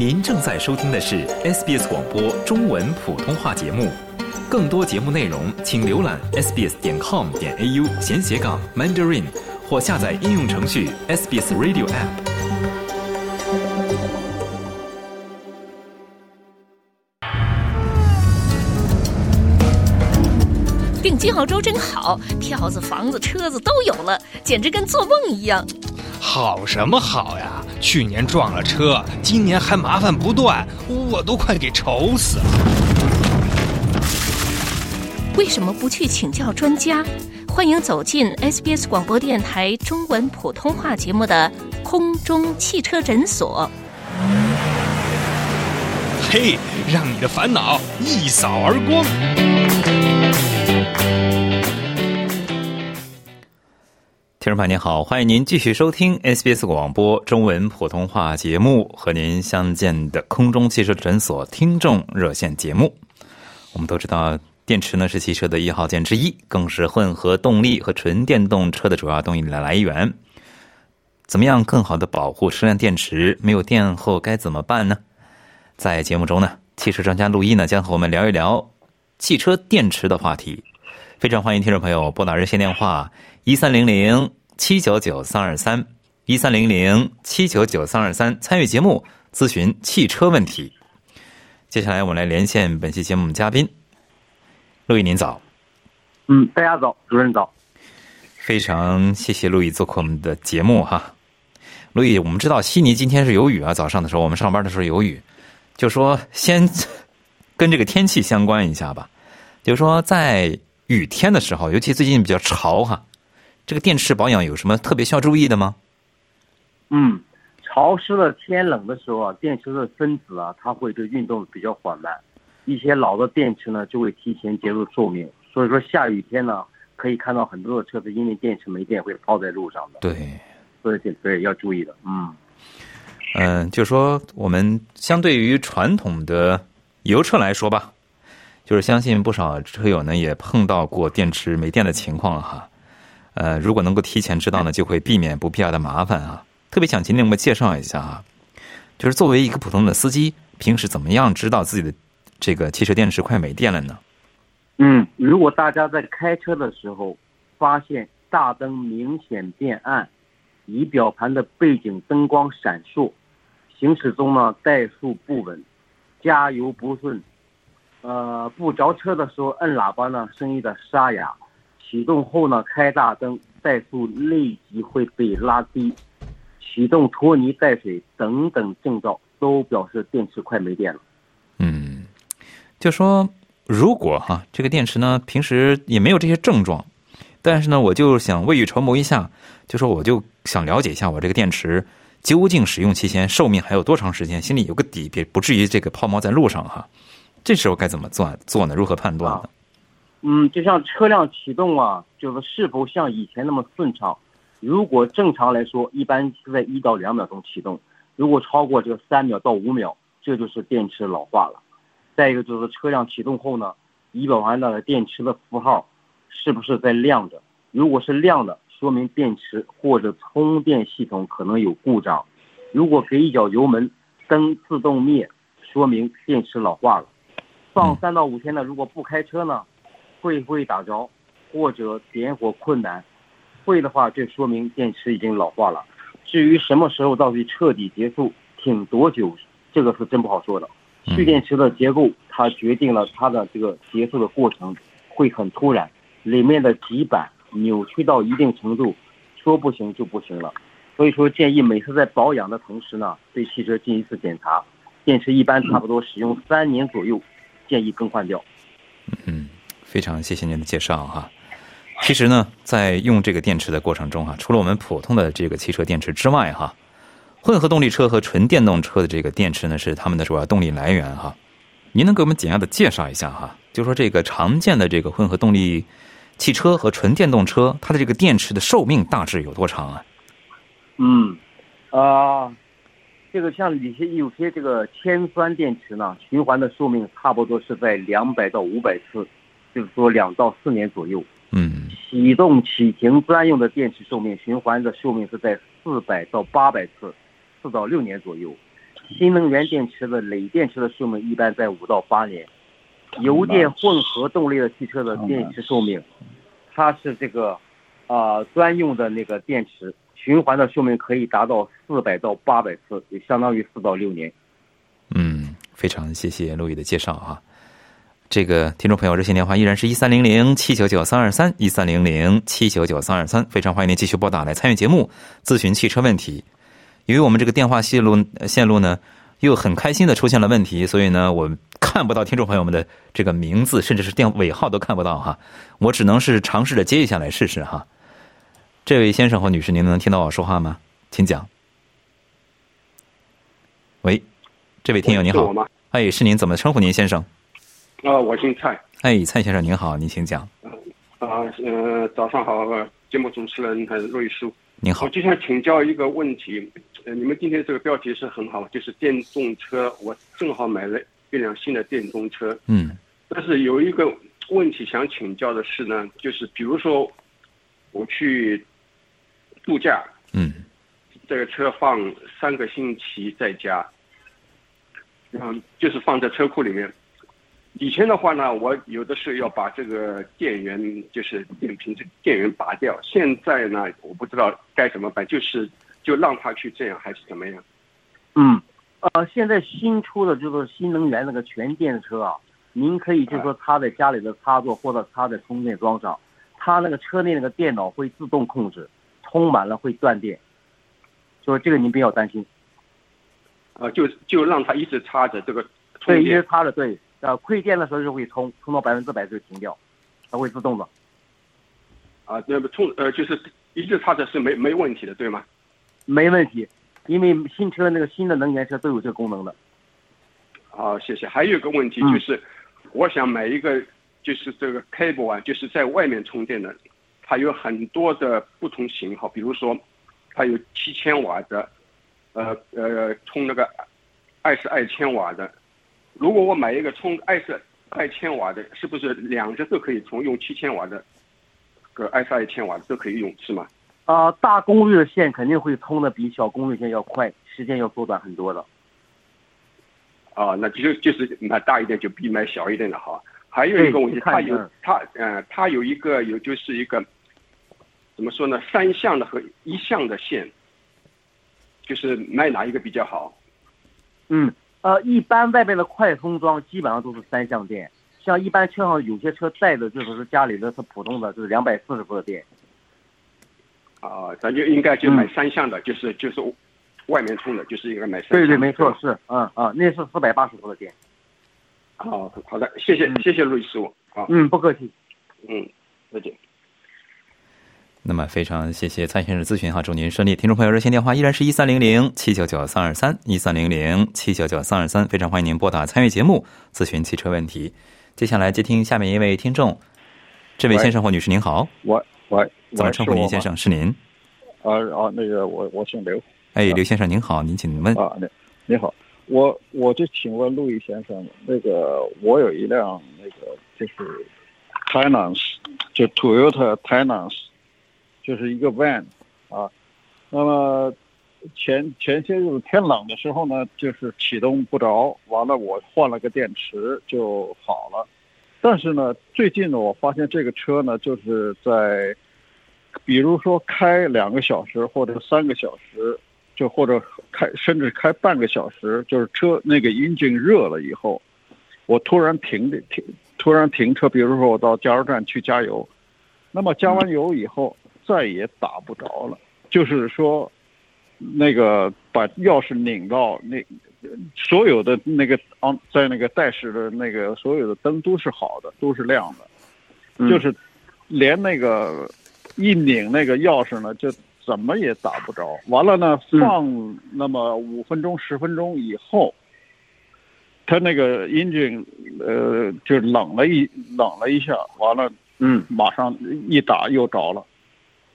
您正在收听的是 SBS 广播中文普通话节目。更多节目内容，请浏览 sbs 点 com 点 au 闲斜杠 mandarin，或下载应用程序 SBS Radio App。定金澳洲真好，票子、房子、车子都有了，简直跟做梦一样。好什么好呀？去年撞了车，今年还麻烦不断，我都快给愁死了。为什么不去请教专家？欢迎走进 SBS 广播电台中文普通话节目的空中汽车诊所。嘿，让你的烦恼一扫而光。听众朋友您好，欢迎您继续收听 SBS 广播中文普通话节目，和您相见的空中汽车诊所听众热线节目。我们都知道，电池呢是汽车的一号件之一，更是混合动力和纯电动车的主要动力的来源。怎么样更好的保护车辆电池？没有电后该怎么办呢？在节目中呢，汽车专家陆毅呢将和我们聊一聊汽车电池的话题。非常欢迎听众朋友拨打热线电话一三零零七九九三二三一三零零七九九三二三参与节目咨询汽车问题。接下来我们来连线本期节目嘉宾，陆毅您早。嗯，大家早，主任早。非常谢谢陆毅做客我们的节目哈。陆毅，我们知道悉尼今天是有雨啊，早上的时候我们上班的时候有雨，就说先 跟这个天气相关一下吧，就说在。雨天的时候，尤其最近比较潮哈，这个电池保养有什么特别需要注意的吗？嗯，潮湿的天冷的时候啊，电池的分子啊，它会对运动比较缓慢，一些老的电池呢就会提前结束寿命。所以说下雨天呢，可以看到很多的车子因为电池没电会抛在路上的。对，所以这对要注意的。嗯，嗯，就说我们相对于传统的油车来说吧。就是相信不少车友呢也碰到过电池没电的情况哈，呃，如果能够提前知道呢，就会避免不必要的麻烦啊。特别想请你们介绍一下啊，就是作为一个普通的司机，平时怎么样知道自己的这个汽车电池快没电了呢？嗯，如果大家在开车的时候发现大灯明显变暗，仪表盘的背景灯光闪烁，行驶中呢怠速不稳，加油不顺。呃，不着车的时候摁喇叭呢，声音的沙哑；启动后呢，开大灯，怠速立即会被拉低；启动拖泥带水等等症状，都表示电池快没电了。嗯，就说如果哈，这个电池呢，平时也没有这些症状，但是呢，我就想未雨绸缪一下，就说我就想了解一下我这个电池究竟使用期限、寿命还有多长时间，心里有个底，别不至于这个抛锚在路上哈。这时候该怎么做做呢？如何判断呢？嗯，就像车辆启动啊，就是是否像以前那么顺畅。如果正常来说，一般是在一到两秒钟启动。如果超过这个三秒到五秒，这就是电池老化了。再一个就是车辆启动后呢，仪表盘上的电池的符号是不是在亮着？如果是亮的，说明电池或者充电系统可能有故障。如果给一脚油门，灯自动灭，说明电池老化了。放三到五天呢，如果不开车呢，会不会打着，或者点火困难？会的话，这说明电池已经老化了。至于什么时候到底彻底结束，挺多久，这个是真不好说的。蓄电池的结构，它决定了它的这个结束的过程会很突然，里面的极板扭曲到一定程度，说不行就不行了。所以说，建议每次在保养的同时呢，对汽车进一次检查。电池一般差不多使用三年左右。建议更换掉。嗯，非常谢谢您的介绍哈。其实呢，在用这个电池的过程中哈，除了我们普通的这个汽车电池之外哈，混合动力车和纯电动车的这个电池呢，是它们的主要动力来源哈。您能给我们简要的介绍一下哈？就说这个常见的这个混合动力汽车和纯电动车，它的这个电池的寿命大致有多长啊？嗯，啊。这个像有些有些这个铅酸电池呢，循环的寿命差不多是在两百到五百次，就是说两到四年左右。嗯。启动启停专用的电池寿命循环的寿命是在四百到八百次，四到六年左右。新能源电池的锂电池的寿命一般在五到八年，油电混合动力的汽车的电池寿命，它是这个啊、专用的那个电池，循环的寿命可以达到四百到八百次，也相当于四到六年。嗯，非常谢谢陆毅的介绍啊。这个听众朋友热线电话依然是一三零零七九九三二三一三零零七九九三二三，非常欢迎您继续拨打来参与节目，咨询汽车问题。由于我们这个电话线路呃线路呢，又很开心的出现了问题，所以呢，我看不到听众朋友们的这个名字，甚至是电尾号都看不到哈。我只能是尝试着接一下来试试哈。这位先生和女士，您能听到我说话吗？请讲。喂，这位听友您好？哎，是您怎么称呼您先生？啊、我姓蔡。哎，蔡先生您好，您请讲。啊，呃，早上好，呃节目主持人陆毅叔。您好我，就想请教一个问题，呃，你们今天这个标题是很好，就是电动车，我正好买了一辆新的电动车，嗯但是有一个问题想请教的是呢，就是比如说我去度假，嗯这个车放三个星期在家，嗯，就是放在车库里面。以前的话呢，我有的是要把这个电源，就是电瓶这电源拔掉。现在呢，我不知道该怎么办，就是就让他去这样，还是怎么样？嗯，呃，现在新出的就是新能源那个全电车啊，您可以就是说插在家里的插座或者插在充电桩上，它那个车内那个电脑会自动控制，充满了会断电，就是这个您不要担心。啊、就就让它一直插着这个充对，一直。插着，对，呃，亏电的时候就会充，充到百分之百就停掉，它会自动的。啊，那么充呃就是一直插着是没没问题的，对吗？没问题，因为新车那个新的能源车都有这个功能的。好，谢谢。还有一个问题嗯就是，我想买一个就是这个 cable 啊，就是在外面充电的，它有很多的不同型号，比如说它有七千瓦的，呃呃，充那个二十二千瓦的。如果我买一个充二十二千瓦的，是不是两只都可以充？用七千瓦的，个二十二千瓦的都可以用，是吗？啊、大功率的线肯定会充的比小功率线要快，时间要缩短很多的。啊，那就就是买大一点就比买小一点的好。还有一个问题，它有嗯它呃，它有一个有就是一个怎么说呢？三项的和一项的线，就是买哪一个比较好？嗯，呃，一般外面的快充桩基本上都是三相电，像一般车上有些车带的就是家里的是普通的，就是两百四十伏的电。啊，咱就应该就买嗯三相的，就是就是外面充的，就是应该买三对对，没错，是，嗯啊，那是四百八十伏的电。好好的，谢谢嗯谢谢陆师傅，啊，嗯，不客气。嗯，再见。那么非常谢谢蔡先生咨询哈，祝您顺利。听众朋友，热线电话依然是一三零零七九九三二三一三零零七九九三二三，非常欢迎您拨打参与节目咨询汽车问题。接下来接听下面一位听众，这位先生或女士您好，喂喂，怎么称呼您先？生？是您？啊啊，那个我我姓刘哎，刘先生您好，您请问。啊，你你好，我我就请问陆毅先生，那个我有一辆那个就是 Tynance，就 Toyota Tynance，就是一个 van 啊，那么前前些日子天冷的时候呢，就是启动不着，完了我换了个电池就好了，但是呢，最近呢，我发现这个车呢，就是在。比如说开两个小时或者三个小时，就或者开甚至开半个小时，就是车那个引擎热了以后，我突然停的停，突然停车，比如说我到加油站去加油，那么加完油以后再也打不着了，就是说，那个把钥匙拧到那所有的那个昂，在那个带式的那个所有的灯都是好的，都是亮的，嗯就是连那个一拧那个钥匙呢，就怎么也打不着。完了呢，嗯放那么五分钟、十分钟以后，他那个 engine 呃就冷了一冷了一下，完了嗯马上一打又着了。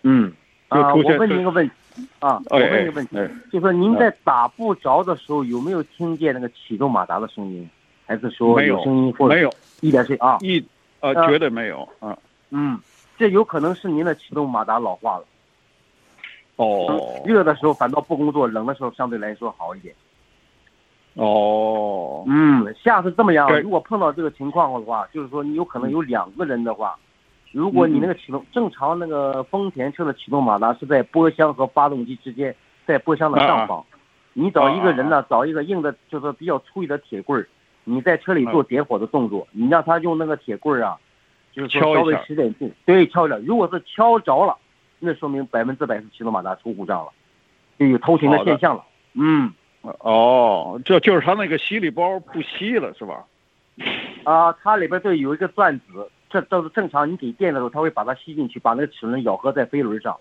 嗯。啊，我问您一个问题啊，我哎问一个问题，哎就说您在打不着的时候，有没有听见那个启动马达的声音？还是说没有声音或者没有一点声音啊？一呃啊绝对没有啊。嗯，这有可能是您的启动马达老化了。哦，热的时候反倒不工作，冷的时候相对来说好一点。哦，嗯，下次这么样，如果碰到这个情况的话，就是说你有可能有两个人的话，如果你那个启动正常那个丰田车的启动马达是在波箱和发动机之间，在波箱的上方，你找一个人呢，找一个硬的，就是比较粗一的铁棍儿，你在车里做点火的动作，你让他用那个铁棍儿啊，就是说稍微使点劲，对，敲一下。如果是敲着了，那说明百分之百是启动马达出故障了，就有偷停的现象了。嗯。哦，这就是他那个吸力包不吸了是吧？啊，它里边对有一个转子，这都是正常。你给电的时候，它会把它吸进去，把那个齿轮咬合在飞轮上。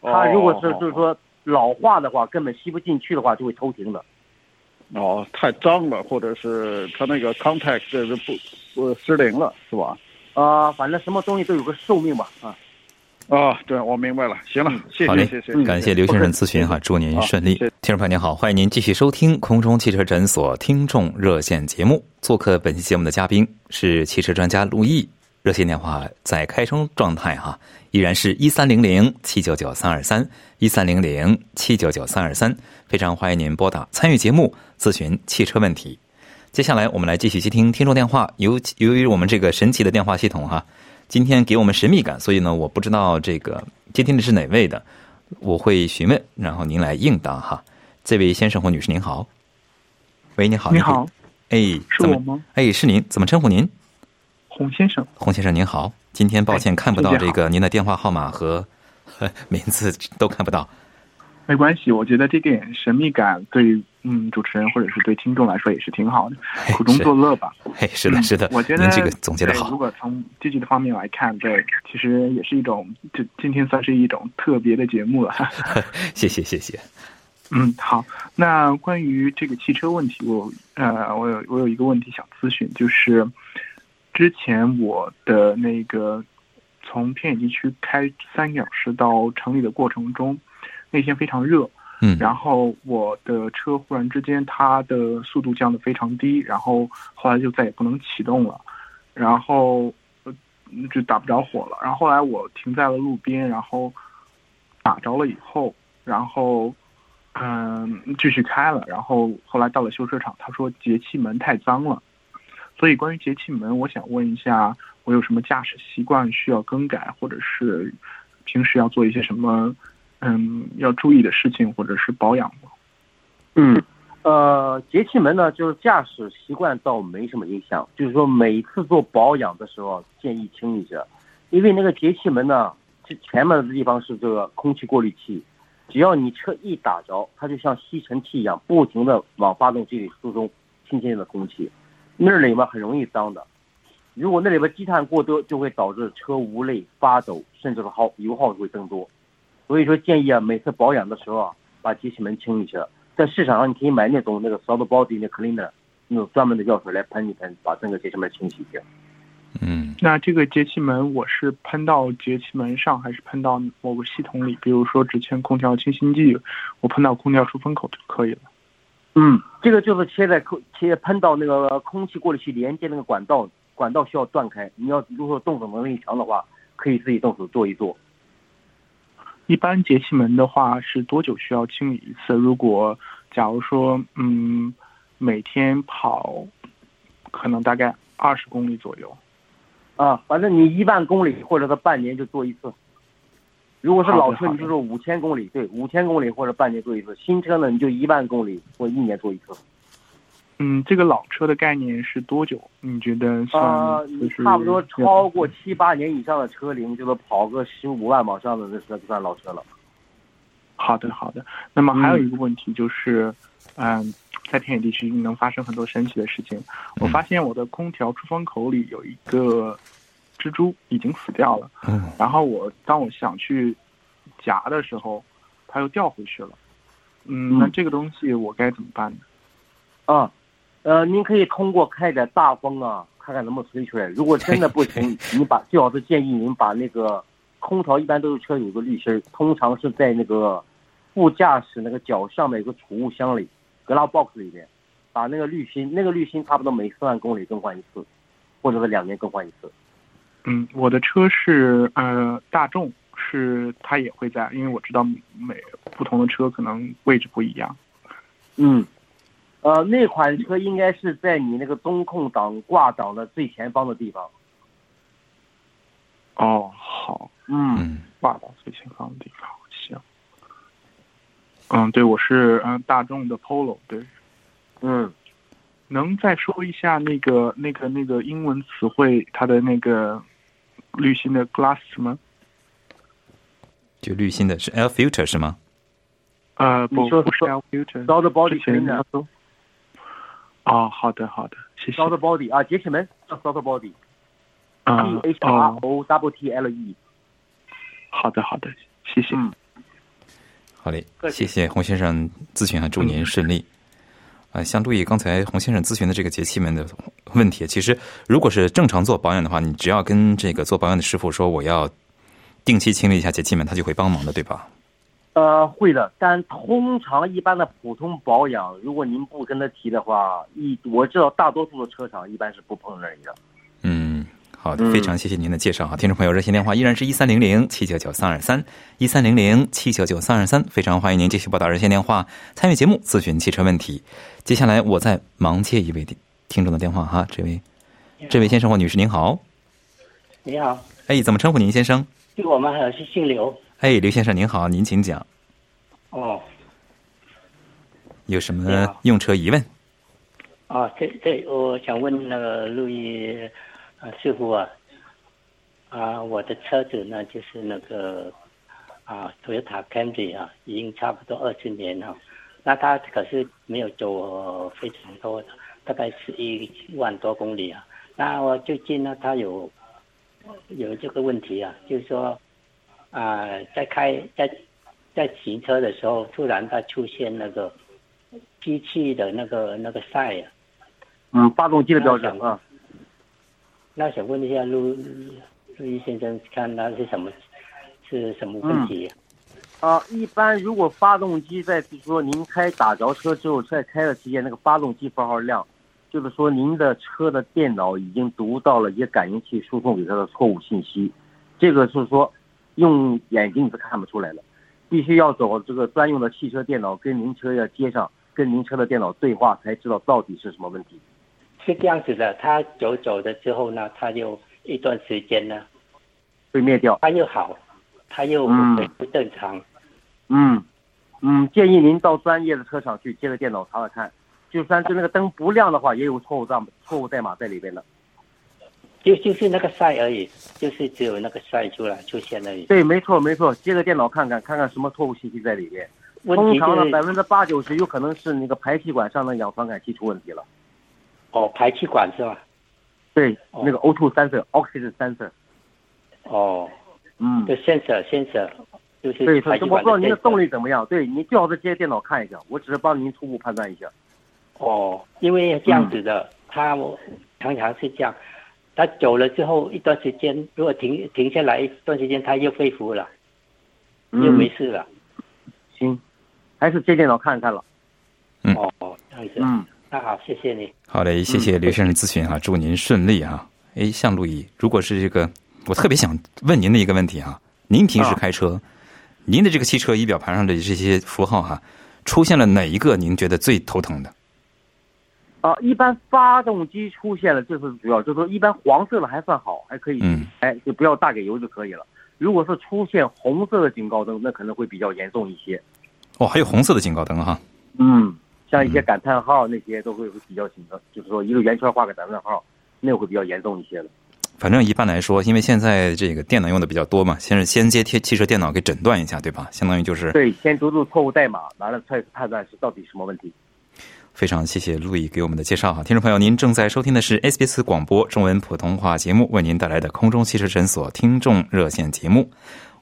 它如果是哦就是说老化的话，根本吸不进去的话，就会偷停的。哦，太脏了，或者是它那个 contact 这是不不失灵了是吧？啊，反正什么东西都有个寿命吧。啊，啊，对，我明白了。行了，谢好嘞谢谢谢，感谢刘先生咨询哈，祝您顺利谢谢。听众朋友您好，欢迎您继续收听空中汽车诊所听众热线节目。做客本期节目的嘉宾是汽车专家陆毅，热线电话在开通状态哈，依然是一三零零七九九三二三一三零零七九九三二三，非常欢迎您拨打参与节目咨询汽车问题。接下来我们来继续接听听众电话，由由于我们这个神奇的电话系统哈，今天给我们神秘感，所以呢，我不知道这个接听的是哪位的，我会询问，然后您来应答哈。这位先生或女士您好，喂，你好，你好，哎，怎么是我吗？哎，是您，怎么称呼您？洪先生，洪先生您好，今天抱歉哎看不到这个您的电话号码和呵 名字都看不到。没关系，我觉得这点神秘感对嗯主持人或者是对听众来说也是挺好的，哎苦中作乐吧。嘿，是的，嗯是的，我觉得您这个总结的好如。果从积极的方面来看，对，其实也是一种，就今天算是一种特别的节目了。谢谢，谢谢。嗯，好。那关于这个汽车问题，我呃，我有我有一个问题想咨询，就是之前我的那个从偏远地区开三个小时到城里的过程中，那天非常热，嗯，然后我的车忽然之间它的速度降得非常低，然后后来就再也不能启动了，然后呃就打不着火了。然后后来我停在了路边，然后打着了以后，然后嗯继续开了，然后后来到了修车厂，他说节气门太脏了。所以关于节气门，我想问一下，我有什么驾驶习惯需要更改，或者是平时要做一些什么嗯要注意的事情，或者是保养吗？嗯，呃，节气门呢，就是驾驶习惯倒没什么影响，就是说每次做保养的时候建议清一下，因为那个节气门呢，这前面的地方是这个空气过滤器，只要你车一打着，它就像吸尘器一样，不停的往发动机里输送新鲜的空气，那里面很容易脏的。如果那里边积碳过多，就会导致车无泪、发抖，甚至是耗油耗会增多。所以说建议啊，每次保养的时候啊，把节气门清一下。在市场上你可以买那种那个 soft body 那 cleaner 那种专门的药水来喷一喷，把整个节气门清洗一下。嗯，那这个节气门，我是喷到节气门上，还是喷到某个系统里？比如说之前空调清新剂，我喷到空调出风口就可以了。嗯，这个就是切在空切喷到那个空气过滤器连接那个管道，管道需要断开。你要如果动手能力强的话，可以自己动手做一做。一般节气门的话是多久需要清理一次？如果假如说嗯每天跑，可能大概二十公里左右。啊，反正你一万公里或者是半年就做一次。如果是老车，你就说五千公里，对，五千公里或者半年做一次。新车呢，你就一万公里或一年做一次。嗯，这个老车的概念是多久？你觉得算是差不多超过七八年以上的车龄，就是跑个十五万往上的那车就算老车了。好的，好的。那么还有嗯一个问题就是，嗯，在偏远地区能发生很多神奇的事情。我发现我的空调出风口里有一个蜘蛛已经死掉了，嗯然后我当我想去夹的时候，它又掉回去了。嗯，嗯那这个东西我该怎么办呢？啊，呃，您可以通过开点大风啊，看看能不能吹出来。如果真的不行，你把最好是建议您把那个空调，一般都是车有个滤芯儿，通常是在那个副驾驶那个脚上面有个储物箱里，glove box 里面，把那个滤芯，那个滤芯差不多每四万公里更换一次，或者是两年更换一次。嗯，我的车是呃大众，是它也会在，因为我知道每不同的车可能位置不一样。嗯，呃，那款车应该是在你那个中控档挂档的最前方的地方。哦，好，嗯，嗯，挂挡最前方的地方，行。嗯，对，我是嗯大众的 Polo，对。嗯，能再说一下那个那个那个英文词汇它的那个滤芯的 glass 什么？就滤芯的是 air filter 是吗？呃，不，你说不是 L filter，Solid body 之前 cleaner。哦，好的好的，谢谢。Solid body 啊，节气门叫 Solid body，P 啊 H R 哦，O W T L E。好的好的，谢谢。嗯好嘞谢谢洪先生咨询啊，祝您顺利。啊，相对于刚才洪先生咨询的这个节气门的问题，其实如果是正常做保养的话，你只要跟这个做保养的师傅说我要定期清理一下节气门，他就会帮忙的，对吧？呃，会的，但通常一般的普通保养，如果您不跟他提的话，一我知道大多数的车厂一般是不碰这一的。嗯，好的，嗯。非常谢谢您的介绍哈，听众朋友，热线电话依然是一三零零七九九三二三一三零零七九九三二三，非常欢迎您继续拨打热线电话参与节目咨询汽车问题。接下来我再忙接一位听众的电话哈，这位这位先生或女士您好，你好，哎，怎么称呼您先生？就我们还有是姓刘。哎，刘先生您好，您请讲，哦。有什么用车疑问？啊，这这我想问那个陆毅啊师傅啊啊，我的车子呢就是那个啊 Toyota Camry 啊，已经差不多二十年了，那它可是没有走非常多的，大概是一万多公里啊。那我最近呢，它有有这个问题啊，就是说啊，在开在在行车的时候，突然它出现那个机器的那个那个晒啊。嗯，发动机的标准啊。那想问一下陆陆毅先生，看他是什么是什么问题？啊，一般如果发动机在就是说您开打着车之后，在开的期间那个发动机符号亮，就是说您的车的电脑已经读到了一些感应器输送给它的错误信息，这个是说用眼睛是看不出来的，必须要走这个专用的汽车电脑跟您车要接上，跟您车的电脑对话，才知道到底是什么问题。是这样子的，他走走的之后呢，他就一段时间呢，会灭掉。他又好，他又嗯恢复正常。嗯，嗯，建议您到专业的车厂去接个电脑查查看，就算是那个灯不亮的话，也有错误账错误代码在里边的。就就是那个晒而已，就是只有那个晒出来出现而已。对，没错没错，接个电脑看看，看看什么错误信息在里边。问通题就是常呢，百分之八九十有可能是那个排气管上的氧传感器出问题了。哦，排气管是吧？对，哦那个 O2 sensor、oxygen sensor。哦，嗯，对 sensor sensor，就是对，排气管我不知道您的动力怎么样。对您最好是接电脑看一下，我只是帮您初步判断一下。哦，因为这样子的，他我常常是这样，他走了之后一段时间，如果停停下来一段时间，他又恢复了，又没嗯，事了。行，还是接电脑看看了。嗯哦，这样子。嗯，那好，谢谢你。好嘞，谢谢刘先生咨询啊，祝您顺利啊。哎，向路易，如果是这个，我特别想问您的一个问题啊，您平时啊开车，您的这个汽车仪表盘上的这些符号哈、出现了哪一个您觉得最头疼的？啊，一般发动机出现了，这是主要，就是说一般黄色的还算好，还可以，嗯哎，就不要大给油就可以了。如果是出现红色的警告灯，那可能会比较严重一些。哦，还有红色的警告灯哈。嗯，像一些嗯感叹号那些都会比较紧张，就是说一个圆圈画个感叹号，那会比较严重一些的。反正一般来说，因为现在这个电脑用的比较多嘛，先是先接贴汽车电脑给诊断一下，对吧？相当于就是对，先读读错误代码，完了再判断是到底什么问题。非常谢谢路易给我们的介绍哈，听众朋友，您正在收听的是 SBS 广播中文普通话节目为您带来的空中汽车诊所听众热线节目。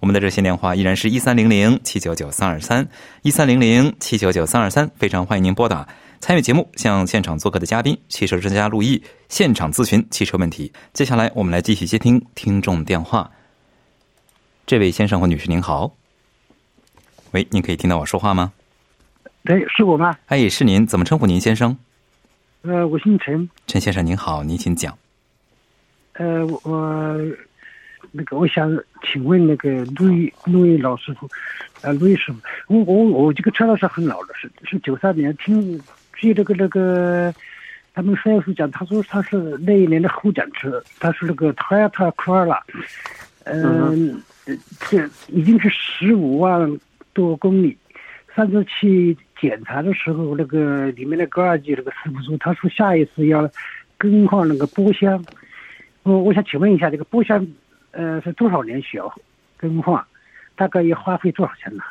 我们的热线电话依然是一三零零七九九三二三一三零零七九九三二三，非常欢迎您拨打参与节目，向现场做客的嘉宾汽车专家陆毅现场咨询汽车问题。接下来我们来继续接听听众电话。这位先生或女士您好，喂，您可以听到我说话吗？对，是我吗？哎，是您，怎么称呼您先生？呃，我姓陈，陈先生您好，您请讲。呃，我我那个我想请问那个陆毅陆毅老师傅，呃，陆毅师傅，我我我这个车呢是很老的，是是九三年听据这个那个，他们师傅讲，他说他是那一年的候奖车，他是那个 Toyota Corolla，嗯，这已经是十五万多公里。上次去检查的时候，那个里面的高二级那个师傅说，他说下一次要更换那个波箱。我我想请问一下，这个波箱，呃，是多少年需要更换？大概要花费多少钱呢？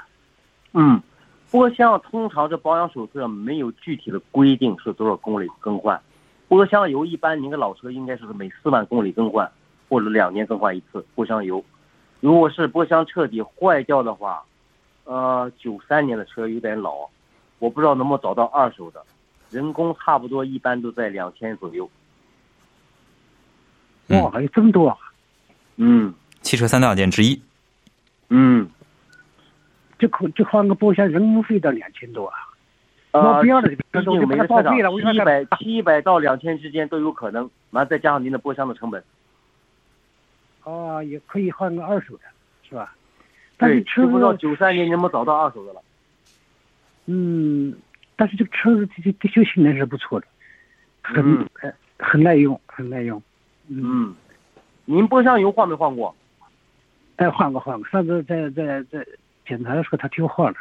嗯，波箱通常这保养手册没有具体的规定是多少公里更换。波箱油一般您的老车应该是每四万公里更换，或者两年更换一次波箱油。如果是波箱彻底坏掉的话，呃，九三年的车有点老，我不知道能不能找到二手的，人工差不多一般都在两千左右。哇，还有这么多啊！嗯汽车三大件之一。嗯，就可就换个波箱，人工费到两千多啊！呃我不要了，这毕个我就把竟每个车厂它报废了，我就把它七百七百到两千之间都有可能，完再加上您的波箱的成本。啊，也可以换个二手的，是吧？但对，是车就不知道子，九三年能不能找到二手的了。嗯，但是这个车子这这这修性能是不错的，很、嗯呃很耐用，很耐用。嗯，您波箱油换没换过？哎，换过换过，上次在在在检查的时候他替我换了，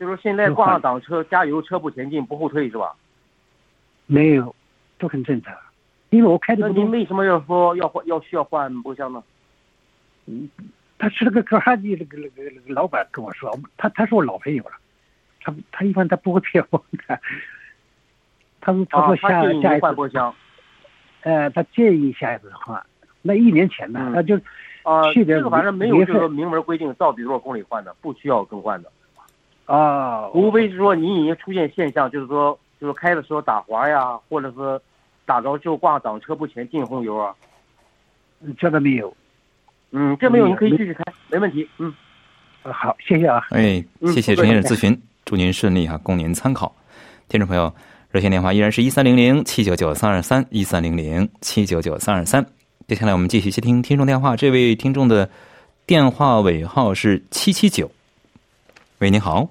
就是说现在挂上挡车加油，车不前进不后退是吧？没有，都很正常。因为我开的那您为什么要说要换要需要换波箱呢？嗯他是那个格哈迪那个那个那个老板跟我说，他他是我老朋友了，他他一般他不会骗我的。他说他啊说，下、他下一次换波箱。呃，他建议下一次换。那一年前呢，嗯他就啊，去年这个反正没有这个明文规定到底多少公里换的，不需要更换的。啊，无非是说你已经出现现象，就是说就是开的时候打滑呀，或者是打着之后挂挡车不前进轰油啊。这个没有。嗯，这没有，你可以继续开，没问题。嗯，呃好，谢谢啊。哎，嗯谢谢陈先生咨询，祝您顺利哈、供您参考。听众朋友，热线电话依然是一三零零七九九三二三一三零零七九九三二三。接下来我们继续接听听众电话，这位听众的电话尾号是七七九。喂，您好，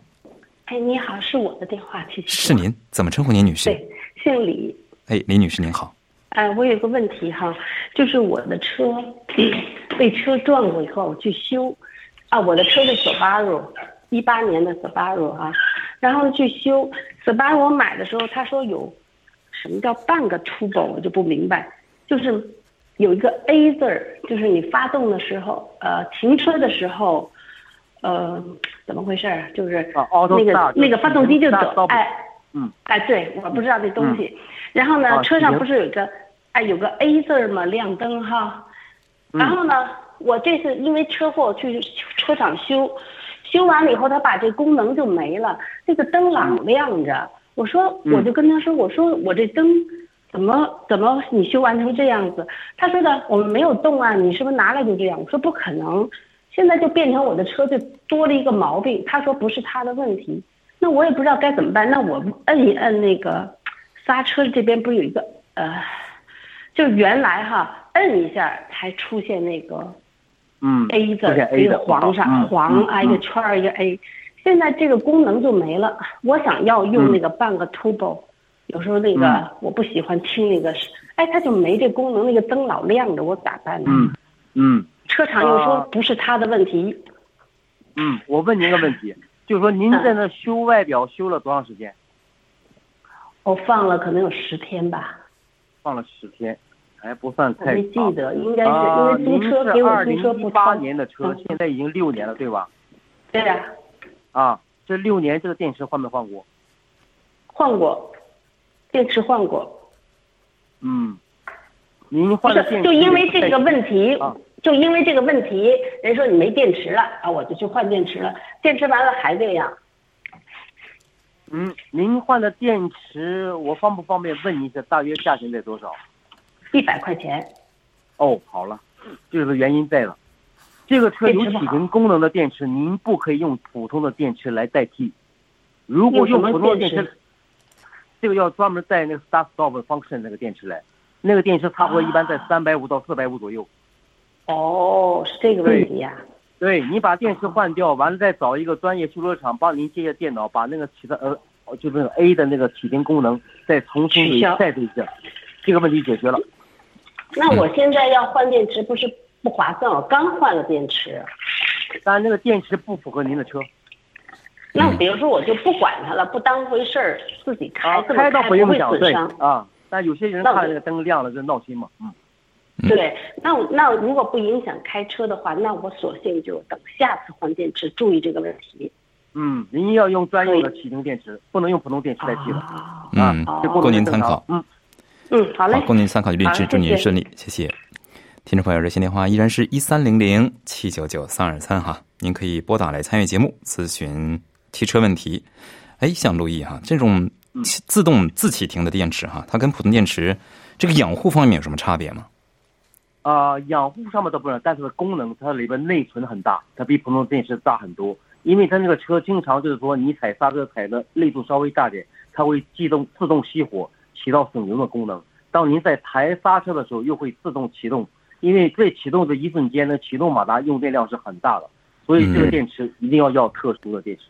哎，你好，是我的电话，其实是您，怎么称呼您，女士？对，姓李。哎，李女士您好。哎，我有个问题哈，就是我的车 被车撞过以后，我去修，啊，我的车是 Subaru，一八年的 Subaru 啊，然后去修 Subaru，我买的时候他说有什么叫半个 turbo，我就不明白，就是有一个 A 字儿，就是你发动的时候，呃，停车的时候，呃，怎么回事儿？就是那个那个发动机就就是走哎，嗯，哎，对，我不知道这东西。然后呢，啊车上不是有一个，哎，有个 A 字儿嘛，亮灯哈。嗯然后呢，我这次因为车祸去车厂修，修完了以后，他把这功能就没了，这个灯老亮着。我说，嗯我就跟他说，我说我这灯怎么怎么你修完成这样子？他说的我们没有动啊，你是不是拿来就这样？我说不可能，现在就变成我的车就多了一个毛病。他说不是他的问题，那我也不知道该怎么办。那我摁一摁那个刹车这边不是有一个呃，就是原来哈摁一下才出现那个嗯 A 字一个的黄色嗯黄嗯啊一个嗯圈儿一个 A，现在这个功能就没了。我想要用那个半个 turbo，有时候那个嗯我不喜欢听那个，哎，它就没这功能，那个灯老亮着，我咋办呢？嗯嗯车厂又说啊不是他的问题，嗯，我问您个问题，就是说您在那修外表修了多长时间？我放了可能有十天吧，放了十天，还不算我没太长记得，应该是啊，因为租车给我租车不八超。年的车，嗯现在已经六年了，对吧？对呀、啊，这六年这个电池换没换过？换过，电池换过，嗯，您换的电池就因为这个问题，啊就因为这个问题，人说你没电池了啊，我就去换电池了，电池完了还这样，嗯，您换的电池，我方不方便问一下，大约价钱在多少？一百块钱，哦，好了，这个原因在了。这个车有启停功能的电池，您不可以用普通的电池来代替。如果用普通的电池，这个要专门带那个 start stop function 那个电池来，那个电池差不多一般在啊三百五到四百五左右。哦，是这个问题呀、对你把电池换掉，完了再找一个专业修车厂帮您接下电脑，把那个其他呃就是 A 的那个启停功能，再重新取消 reset 一下，这个问题解决了。那我现在要换电池，不是不划算？我刚换了电池，但，那个电池不符合您的车，那比如说我就不管它了，不当回事儿，自己开啊，这么倒开不会损伤。啊。但有些人看那个灯亮了就闹心嘛，嗯。对，那那如果不影响开车的话，那我索性就等下次换电池，注意这个问题。嗯，您要用专用的启停电池，不能用普通电池代替的。啊，嗯供您参考。嗯，嗯，好嘞好，，供您参考，律师，好谢谢祝您顺利，谢谢。听众朋友，热线电话依然是一三零零七九九三二三哈，您可以拨打来参与节目，咨询汽车问题。哎，像陆毅哈这种自动自启停的电池哈，它跟普通电池这个养护方面有什么差别吗？啊、养护上面倒不是，但是功能它里边内存很大，它比普通电池大很多。因为它那个车经常就是说你踩刹车踩的力度稍微大点，它会自动自动熄火，起到省油的功能。当您在抬刹车的时候，又会自动启动，因为在启动的一瞬间呢，启动马达用电量是很大的，所以这个嗯电池一定要要特殊的电池。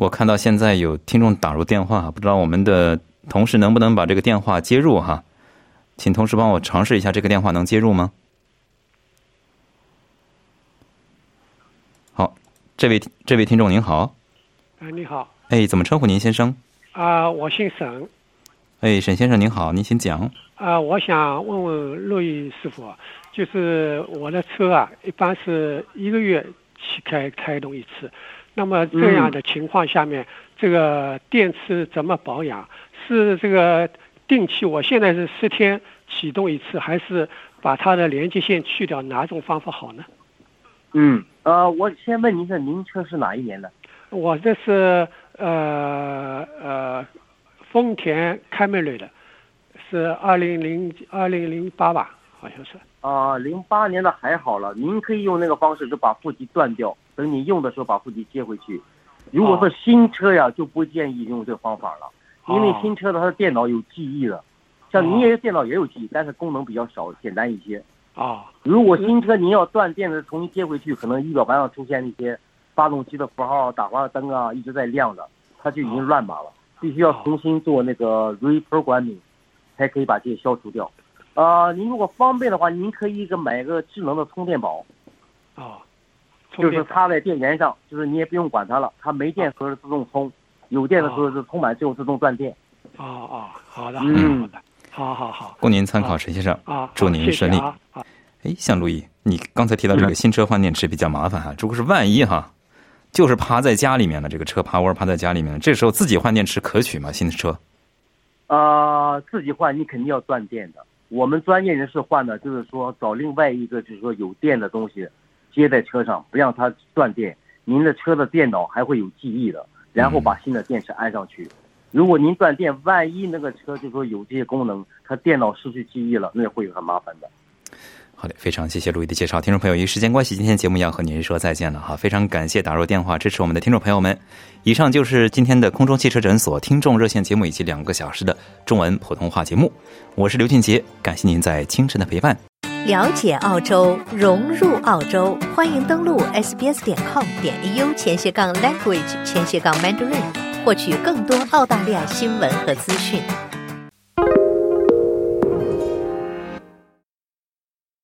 我看到现在有听众打入电话，不知道我们的同事能不能把这个电话接入哈？请同事帮我尝试一下，这个电话能接入吗？好，这位这位听众您好，啊，你好，哎，怎么称呼您先生？啊、我姓沈，哎，沈先生您好，您请讲。啊、我想问问陆毅师傅，就是我的车啊，一般是一个月去开开动一次，那么这样的情况下面，这个电池怎么保养？是这个定期，我现在是十天启动一次，还是把它的连接线去掉？哪种方法好呢？嗯，呃，我先问您一下，您车是哪一年的？我这是呃呃丰田凯美瑞的，是二零零二零零八吧，好像是。啊，零八年的还好了，您可以用那个方式，就把负极断掉，等你用的时候把负极接回去。如果是新车呀，就不建议用这个方法了，因为哦新车的它的电脑有记忆的，像您也电脑也有记忆，但是功能比较少，简单一些。啊如果新车您要断电的重新接回去，可能仪表盘上出现一些发动机的符号、打滑灯啊一直在亮着，它就已经乱码了，必须要重新做那个 reprogramming，才可以把这些消除掉。呃，您如果方便的话，您可以一个买个智能的充电宝，哦，就是插在电源上，就是你也不用管它了，它没电时候是自动充，有电的时候是充满之后自动断电。哦哦，好的，嗯好的，好好好供您参考，陈先生。啊，祝您顺利。啊啊哎，像路易，你刚才提到这个新车换电池比较麻烦哈，如果是万一哈，就是趴在家里面的这个车趴窝趴在家里面，这时候自己换电池可取吗？新的车？呃，自己换你肯定要断电的。我们专业人士换的，就是说找另外一个就是说有电的东西接在车上，不让它断电。您的车的电脑还会有记忆的，然后把新的电池安上去。如果您断电，万一那个车就说有这些功能，它电脑失去记忆了，那会很麻烦的。好的，非常谢谢陆毅的介绍。听众朋友，因为时间关系，今天节目要和您说再见了哈。非常感谢打入电话支持我们的听众朋友们。以上就是今天的空中汽车诊所听众热线节目以及两个小时的中文普通话节目。我是刘俊杰，感谢您在清晨的陪伴。了解澳洲，融入澳洲，欢迎登录 sbs 点 com 点 au 前斜杠 language 前斜杠 mandarin，获取更多澳大利亚新闻和资讯。